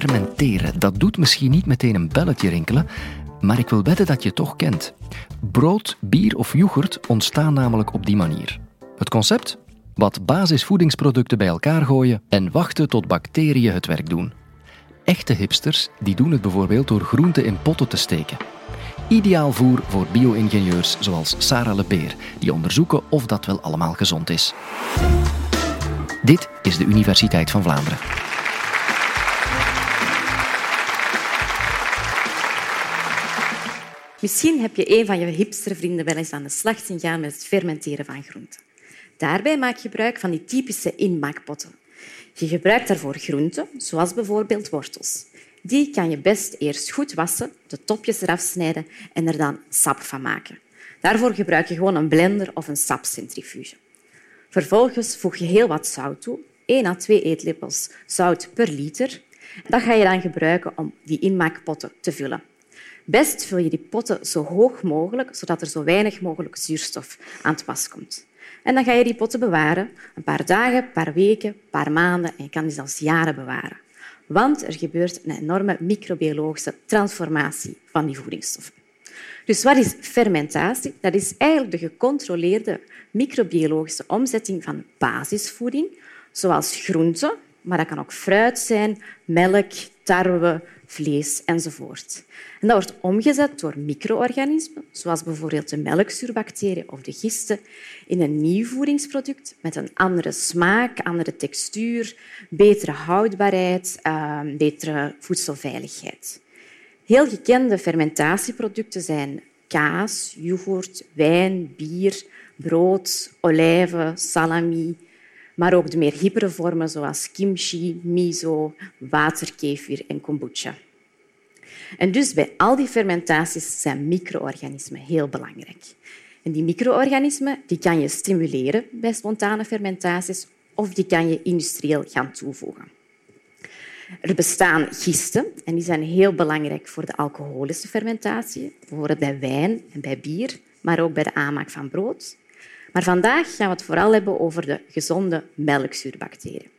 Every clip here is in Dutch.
fermenteren. Dat doet misschien niet meteen een belletje rinkelen, maar ik wil wedden dat je het toch kent. Brood, bier of yoghurt ontstaan namelijk op die manier. Het concept? Wat basisvoedingsproducten bij elkaar gooien en wachten tot bacteriën het werk doen. Echte hipsters die doen het bijvoorbeeld door groenten in potten te steken. Ideaal voer voor bio-ingenieurs zoals Sarah Lebeer, die onderzoeken of dat wel allemaal gezond is. Dit is de Universiteit van Vlaanderen. Misschien heb je een van je hipstervrienden wel eens aan de slag zien gaan met het fermenteren van groenten. Daarbij maak je gebruik van die typische inmaakpotten. Je gebruikt daarvoor groenten, zoals bijvoorbeeld wortels. Die kan je best eerst goed wassen, de topjes eraf snijden en er dan sap van maken. Daarvoor gebruik je gewoon een blender of een sapcentrifuge. Vervolgens voeg je heel wat zout toe, 1 à 2 eetlepels zout per liter. Dat ga je dan gebruiken om die inmaakpotten te vullen. Best vul je die potten zo hoog mogelijk, zodat er zo weinig mogelijk zuurstof aan het was komt. En dan ga je die potten bewaren, een paar dagen, een paar weken, een paar maanden en je kan die zelfs jaren bewaren. Want er gebeurt een enorme microbiologische transformatie van die voedingsstoffen. Dus wat is fermentatie? Dat is eigenlijk de gecontroleerde microbiologische omzetting van basisvoeding, zoals groenten, maar dat kan ook fruit zijn, melk, tarwe, vlees enzovoort. En dat wordt omgezet door micro-organismen, zoals bijvoorbeeld de melkzuurbacteriën of de gisten, in een nieuw voedingsproduct met een andere smaak, andere textuur, betere houdbaarheid, ehm, betere voedselveiligheid. Heel gekende fermentatieproducten zijn kaas, yoghurt, wijn, bier, brood, olijven, salami, maar ook de meer hippere vormen zoals kimchi, miso, waterkefir en kombucha. En dus bij al die fermentaties zijn micro-organismen heel belangrijk. En die micro-organismen die kan je stimuleren bij spontane fermentaties of die kan je industrieel gaan toevoegen. Er bestaan gisten en die zijn heel belangrijk voor de alcoholische fermentatie, bijvoorbeeld bij wijn en bij bier, maar ook bij de aanmaak van brood. Maar vandaag gaan we het vooral hebben over de gezonde melkzuurbacteriën.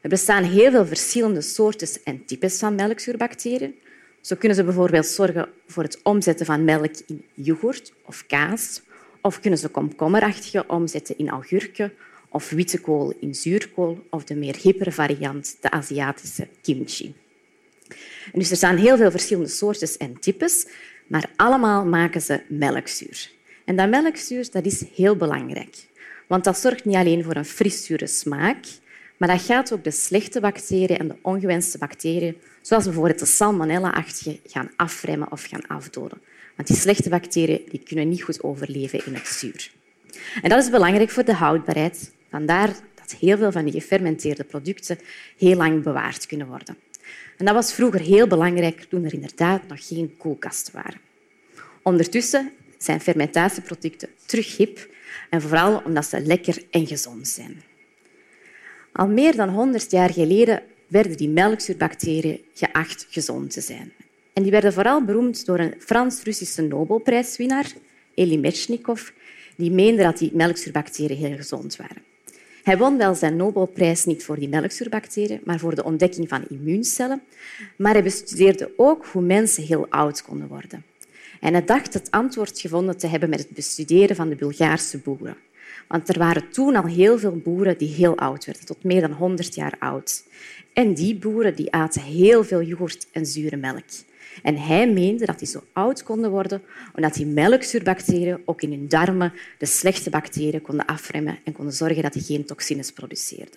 Er bestaan heel veel verschillende soorten en types van melkzuurbacteriën. Zo kunnen ze bijvoorbeeld zorgen voor het omzetten van melk in yoghurt of kaas, of kunnen ze komkommerachtige omzetten in augurken of witte kool in zuurkool of de meer hippere variant, de Aziatische kimchi. En dus er zijn heel veel verschillende soorten en types, maar allemaal maken ze melkzuur. En dat melkzuur dat is heel belangrijk, want dat zorgt niet alleen voor een friszure smaak, maar dat gaat ook de slechte bacteriën en de ongewenste bacteriën, zoals bijvoorbeeld de salmonella-achtige, gaan afremmen of gaan afdoden. Want die slechte bacteriën die kunnen niet goed overleven in het zuur. En dat is belangrijk voor de houdbaarheid. Vandaar dat heel veel van die gefermenteerde producten heel lang bewaard kunnen worden. En dat was vroeger heel belangrijk toen er inderdaad nog geen koelkasten waren. Ondertussen zijn fermentatieproducten terug hip en vooral omdat ze lekker en gezond zijn. Al meer dan 100 jaar geleden werden die melkzuurbacteriën geacht gezond te zijn. En die werden vooral beroemd door een Frans-Russische Nobelprijswinnaar, Elie Metchnikov, die meende dat die melkzuurbacteriën heel gezond waren. Hij won wel zijn Nobelprijs niet voor die melkzuurbacteriën, maar voor de ontdekking van immuuncellen. Maar hij bestudeerde ook hoe mensen heel oud konden worden. En hij dacht het antwoord gevonden te hebben met het bestuderen van de Bulgaarse boeren. Want er waren toen al heel veel boeren die heel oud werden, tot meer dan 100 jaar oud. En die boeren die aten heel veel yoghurt en zure melk. En hij meende dat die zo oud konden worden omdat die melkzuurbacteriën ook in hun darmen de slechte bacteriën konden afremmen en konden zorgen dat die geen toxines produceerden.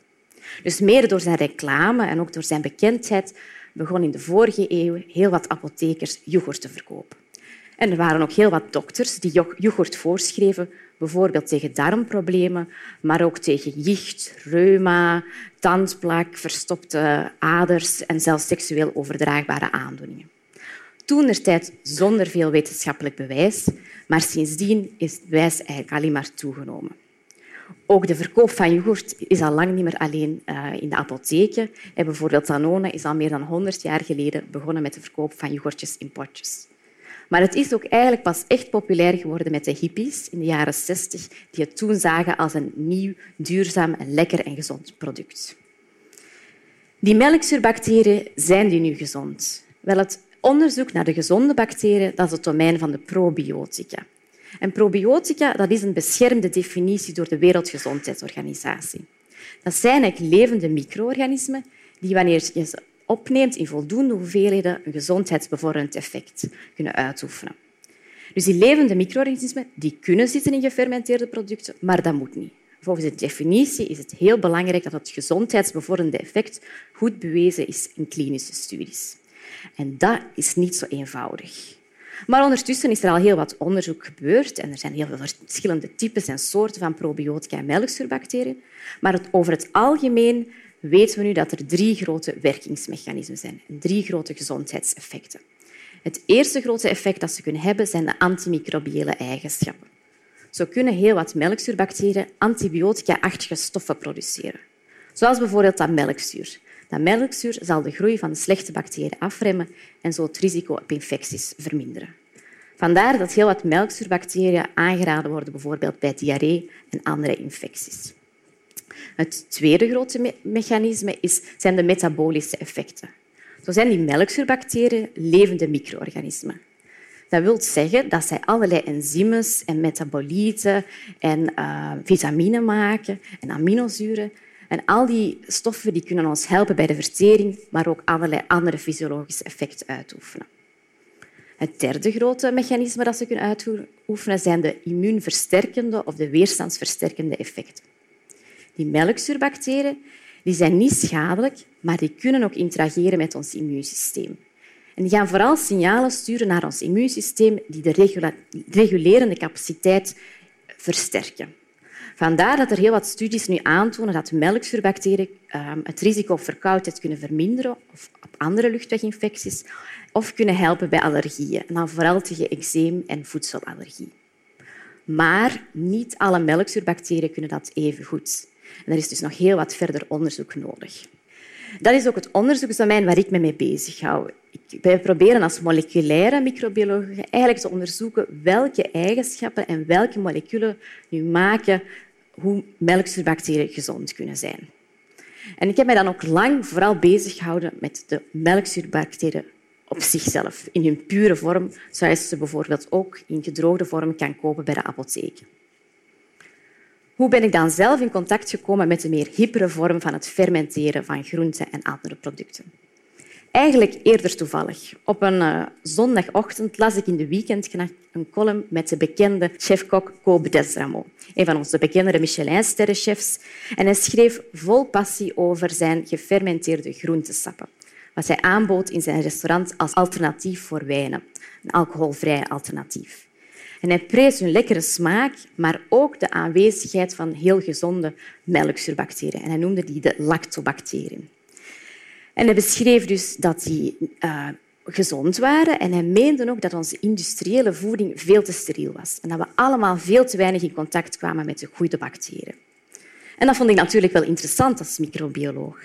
Dus mede door zijn reclame en ook door zijn bekendheid begon in de vorige eeuw heel wat apothekers yoghurt te verkopen. En er waren ook heel wat dokters die yoghurt voorschreven, bijvoorbeeld tegen darmproblemen, maar ook tegen jicht, reuma, tandplak, verstopte aders en zelfs seksueel overdraagbare aandoeningen. Toen er tijd zonder veel wetenschappelijk bewijs, maar sindsdien is het bewijs eigenlijk alleen maar toegenomen. Ook de verkoop van yoghurt is al lang niet meer alleen uh, in de apotheken. En bijvoorbeeld Danone is al meer dan 100 jaar geleden begonnen met de verkoop van yoghurtjes in potjes. Maar het is ook eigenlijk pas echt populair geworden met de hippies in de jaren 60, die het toen zagen als een nieuw, duurzaam, lekker en gezond product. Die melkzuurbacteriën, zijn die nu gezond? Wel, het onderzoek naar de gezonde bacteriën dat is het domein van de probiotica. En probiotica dat is een beschermde definitie door de Wereldgezondheidsorganisatie. Dat zijn eigenlijk levende micro-organismen die, wanneer je opneemt in voldoende hoeveelheden, een gezondheidsbevorderend effect kunnen uitoefenen. Dus die levende micro-organismen die kunnen zitten in gefermenteerde producten, maar dat moet niet. Volgens de definitie is het heel belangrijk dat het gezondheidsbevorderende effect goed bewezen is in klinische studies. En dat is niet zo eenvoudig. Maar ondertussen is er al heel wat onderzoek gebeurd en er zijn heel veel verschillende types en soorten van probiotica en melkzuurbacteriën. Maar over het algemeen weten we nu dat er drie grote werkingsmechanismen zijn drie grote gezondheidseffecten. Het eerste grote effect dat ze kunnen hebben zijn de antimicrobiële eigenschappen. Zo kunnen heel wat melkzuurbacteriën antibiotica-achtige stoffen produceren, zoals bijvoorbeeld dat melkzuur. Dat melkzuur zal de groei van de slechte bacteriën afremmen en zo het risico op infecties verminderen. Vandaar dat heel wat melkzuurbacteriën aangeraden worden, bijvoorbeeld bij diarree en andere infecties. Het tweede grote mechanisme is, zijn de metabolische effecten. Zo zijn die melkzuurbacteriën levende micro-organismen. Dat wil zeggen dat zij allerlei enzymes en metabolieten en uh, vitamine maken en aminozuren. En al die stoffen die kunnen ons helpen bij de vertering, maar ook allerlei andere fysiologische effecten uitoefenen. Het derde grote mechanisme dat ze kunnen uitoefenen zijn de immuunversterkende of de weerstandsversterkende effecten. Die melkzuurbacteriën die zijn niet schadelijk, maar die kunnen ook interageren met ons immuunsysteem. En die gaan vooral signalen sturen naar ons immuunsysteem die de regulerende capaciteit versterken. Vandaar dat er heel wat studies nu aantonen dat melkzuurbacteriën ehm, het risico op verkoudheid kunnen verminderen of op andere luchtweginfecties of kunnen helpen bij allergieën, en vooral tegen eczeem en voedselallergie. Maar niet alle melkzuurbacteriën kunnen dat even goed. Er is dus nog heel wat verder onderzoek nodig. Dat is ook het onderzoeksdomein waar ik me mee bezig hou. Wij proberen als moleculaire microbiologen eigenlijk te onderzoeken welke eigenschappen en welke moleculen nu maken hoe melkzuurbacteriën gezond kunnen zijn. En ik heb mij dan ook lang vooral bezig gehouden met de melkzuurbacteriën op zichzelf, in hun pure vorm, zoals je ze bijvoorbeeld ook in gedroogde vorm kan kopen bij de apotheek. Hoe ben ik dan zelf in contact gekomen met de meer hippere vorm van het fermenteren van groenten en andere producten? Eigenlijk eerder toevallig. Op een uh, zondagochtend las ik in de weekendknack een column met de bekende chefkok Kobe Desramo, een van onze bekendere Michelin-sterrenchefs. En hij schreef vol passie over zijn gefermenteerde groentesappen, wat hij aanbood in zijn restaurant als alternatief voor wijnen, een alcoholvrij alternatief. En hij prees hun lekkere smaak, maar ook de aanwezigheid van heel gezonde melkzuurbacteriën. En hij noemde die de lactobacteriën. En hij beschreef dus dat die uh, gezond waren en hij meende ook dat onze industriële voeding veel te steriel was en dat we allemaal veel te weinig in contact kwamen met de goede bacteriën. En dat vond ik natuurlijk wel interessant als microbioloog.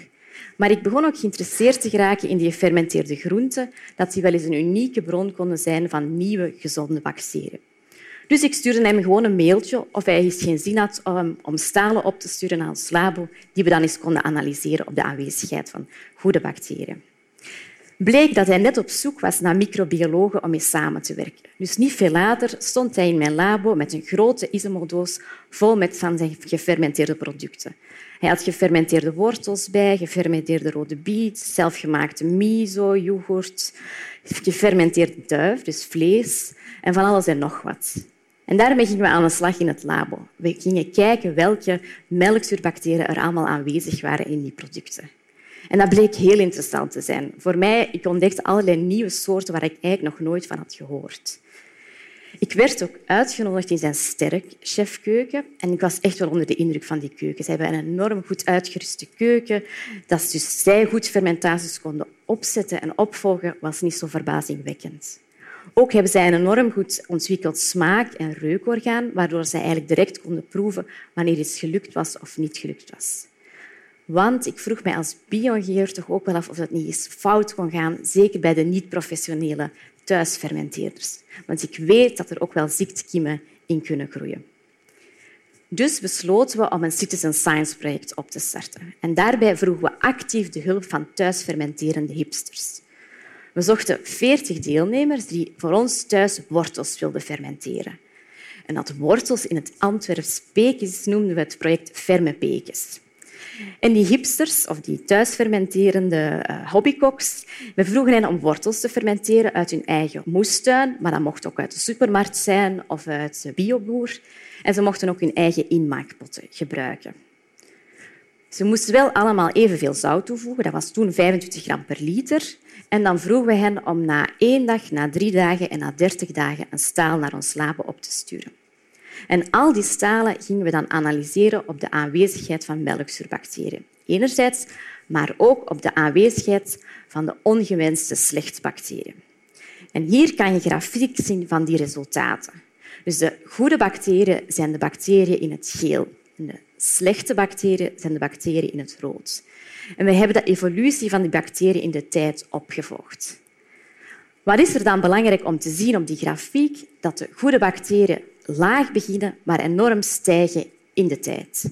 Maar ik begon ook geïnteresseerd te geraken in die gefermenteerde groenten, dat die wel eens een unieke bron konden zijn van nieuwe, gezonde bacteriën. Dus ik stuurde hem gewoon een mailtje of hij eens geen zin had om stalen op te sturen naar ons labo, die we dan eens konden analyseren op de aanwezigheid van goede bacteriën. Bleek dat hij net op zoek was naar microbiologen om mee samen te werken. Dus niet veel later stond hij in mijn labo met een grote isomodoos vol met van zijn gefermenteerde producten. Hij had gefermenteerde wortels bij, gefermenteerde rode biet, zelfgemaakte miso, yoghurt, gefermenteerde duif, dus vlees, en van alles en nog wat. En daarmee gingen we aan de slag in het labo. We gingen kijken welke melkzuurbacteriën er allemaal aanwezig waren in die producten. En dat bleek heel interessant te zijn. Voor mij, ik ontdekte allerlei nieuwe soorten waar ik eigenlijk nog nooit van had gehoord. Ik werd ook uitgenodigd in zijn sterk chefkeuken en ik was echt wel onder de indruk van die keuken. Ze hebben een enorm goed uitgeruste keuken. Dat dus zij goed fermentaties konden opzetten en opvolgen, was niet zo verbazingwekkend. Ook hebben zij een enorm goed ontwikkeld smaak- en reukorgaan, waardoor zij eigenlijk direct konden proeven wanneer iets gelukt was of niet gelukt was. Want ik vroeg mij als bioingenieur toch ook wel af of dat niet eens fout kon gaan, zeker bij de niet-professionele thuisfermenteerders. Want ik weet dat er ook wel ziektekiemen in kunnen groeien. Dus besloten we om een citizen science project op te starten. En daarbij vroegen we actief de hulp van thuis fermenterende hipsters. We zochten 40 deelnemers die voor ons thuis wortels wilden fermenteren. En dat wortels in het Antwerps Pekes noemden we het project Ferme Pekes. En die hipsters, of die thuisfermenterende uh, hobbykoks, we vroegen hen om wortels te fermenteren uit hun eigen moestuin, maar dat mocht ook uit de supermarkt zijn of uit de bioboer. En ze mochten ook hun eigen inmaakpotten gebruiken. Ze moesten wel allemaal evenveel zout toevoegen. Dat was toen 25 gram per liter. En dan vroegen we hen om na één dag, na drie dagen en na dertig dagen een staal naar ons laben op te sturen. En al die stalen gingen we dan analyseren op de aanwezigheid van melkzuurbacteriën. Enerzijds, maar ook op de aanwezigheid van de ongewenste slechtbacteriën. En hier kan je grafiek zien van die resultaten. Dus de goede bacteriën zijn de bacteriën in het geel. De slechte bacteriën zijn de bacteriën in het rood. En we hebben de evolutie van die bacteriën in de tijd opgevolgd. Wat is er dan belangrijk om te zien op die grafiek? Dat de goede bacteriën laag beginnen, maar enorm stijgen in de tijd.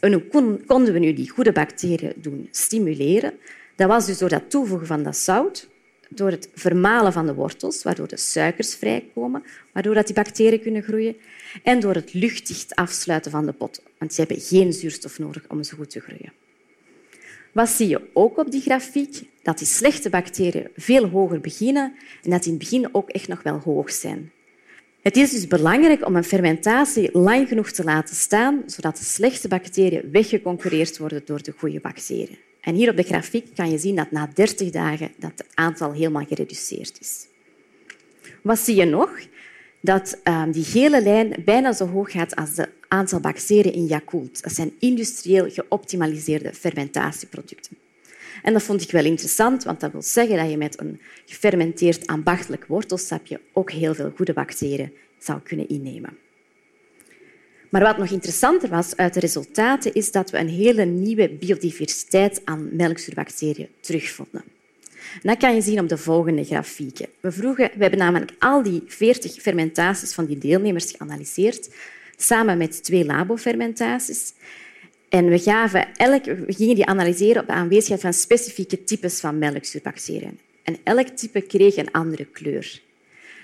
Hoe konden we nu die goede bacteriën doen stimuleren? Dat was dus door het toevoegen van dat zout, door het vermalen van de wortels, waardoor de suikers vrijkomen, waardoor die bacteriën kunnen groeien, en door het luchtdicht afsluiten van de pot, want ze hebben geen zuurstof nodig om zo goed te groeien. Wat zie je ook op die grafiek? Dat die slechte bacteriën veel hoger beginnen en dat die in het begin ook echt nog wel hoog zijn. Het is dus belangrijk om een fermentatie lang genoeg te laten staan, zodat de slechte bacteriën weggeconcureerd worden door de goede bacteriën. En hier op de grafiek kan je zien dat na 30 dagen dat het aantal helemaal gereduceerd is. Wat zie je nog? Dat uh, die gele lijn bijna zo hoog gaat als het aantal bacteriën in Yakult. Dat zijn industrieel geoptimaliseerde fermentatieproducten. En dat vond ik wel interessant, want dat wil zeggen dat je met een gefermenteerd ambachtelijk wortelsapje ook heel veel goede bacteriën zou kunnen innemen. Maar wat nog interessanter was uit de resultaten, is dat we een hele nieuwe biodiversiteit aan melkzuurbacteriën terugvonden. En dat kan je zien op de volgende grafieken. We, vroegen, we hebben namelijk al die 40 fermentaties van die deelnemers geanalyseerd, samen met twee labofermentaties. En we, gaven elk, we gingen die analyseren op de aanwezigheid van specifieke types van melkzuurbacteriën. En elk type kreeg een andere kleur.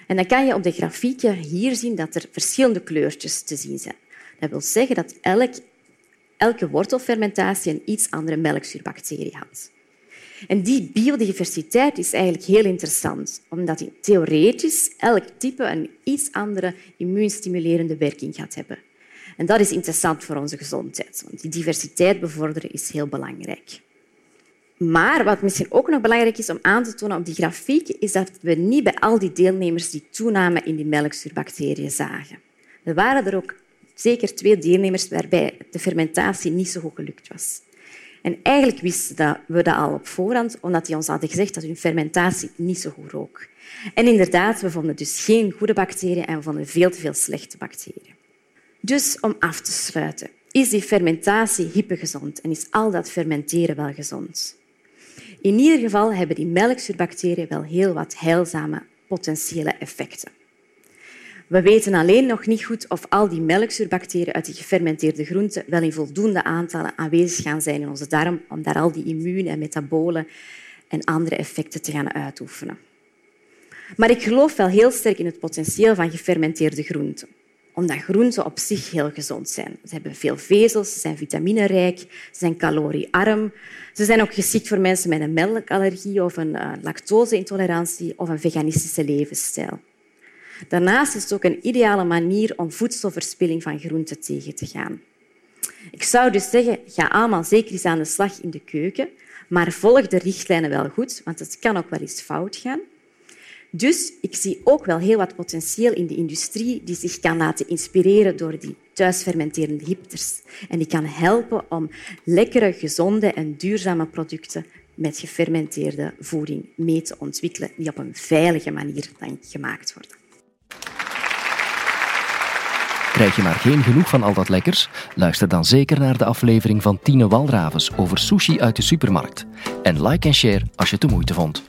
En dan kan je op de grafieken hier zien dat er verschillende kleurtjes te zien zijn. Dat wil zeggen dat elk, elke wortelfermentatie een iets andere melkzuurbacterie had. En die biodiversiteit is eigenlijk heel interessant, omdat theoretisch elk type een iets andere immuunstimulerende werking gaat hebben. En dat is interessant voor onze gezondheid, want die diversiteit bevorderen is heel belangrijk. Maar wat misschien ook nog belangrijk is om aan te tonen op die grafiek, is dat we niet bij al die deelnemers die toename in die melkzuurbacteriën zagen. Er waren er ook zeker twee deelnemers waarbij de fermentatie niet zo goed gelukt was. En eigenlijk wisten we dat al op voorhand, omdat die ons hadden gezegd dat hun fermentatie niet zo goed rook. En inderdaad, we vonden dus geen goede bacteriën en we vonden veel te veel slechte bacteriën. Dus om af te sluiten, is die fermentatie hypogezond en is al dat fermenteren wel gezond? In ieder geval hebben die melkzuurbacteriën wel heel wat heilzame potentiële effecten. We weten alleen nog niet goed of al die melkzuurbacteriën uit die gefermenteerde groenten wel in voldoende aantallen aanwezig gaan zijn in onze darm om daar al die immuun- en metabolen en andere effecten te gaan uitoefenen. Maar ik geloof wel heel sterk in het potentieel van gefermenteerde groenten omdat groenten op zich heel gezond zijn. Ze hebben veel vezels, ze zijn vitaminerijk, ze zijn caloriearm. Ze zijn ook geschikt voor mensen met een melkallergie of een uh, lactoseintolerantie of een veganistische levensstijl. Daarnaast is het ook een ideale manier om voedselverspilling van groenten tegen te gaan. Ik zou dus zeggen, ga allemaal zeker eens aan de slag in de keuken, maar volg de richtlijnen wel goed, want het kan ook wel eens fout gaan. Dus ik zie ook wel heel wat potentieel in de industrie die zich kan laten inspireren door die thuisfermenterende hipsters. En die kan helpen om lekkere, gezonde en duurzame producten met gefermenteerde voeding mee te ontwikkelen, die op een veilige manier gemaakt worden. Krijg je maar geen genoeg van al dat lekkers? Luister dan zeker naar de aflevering van Tine Walravens over sushi uit de supermarkt. En like en share als je het de moeite vond.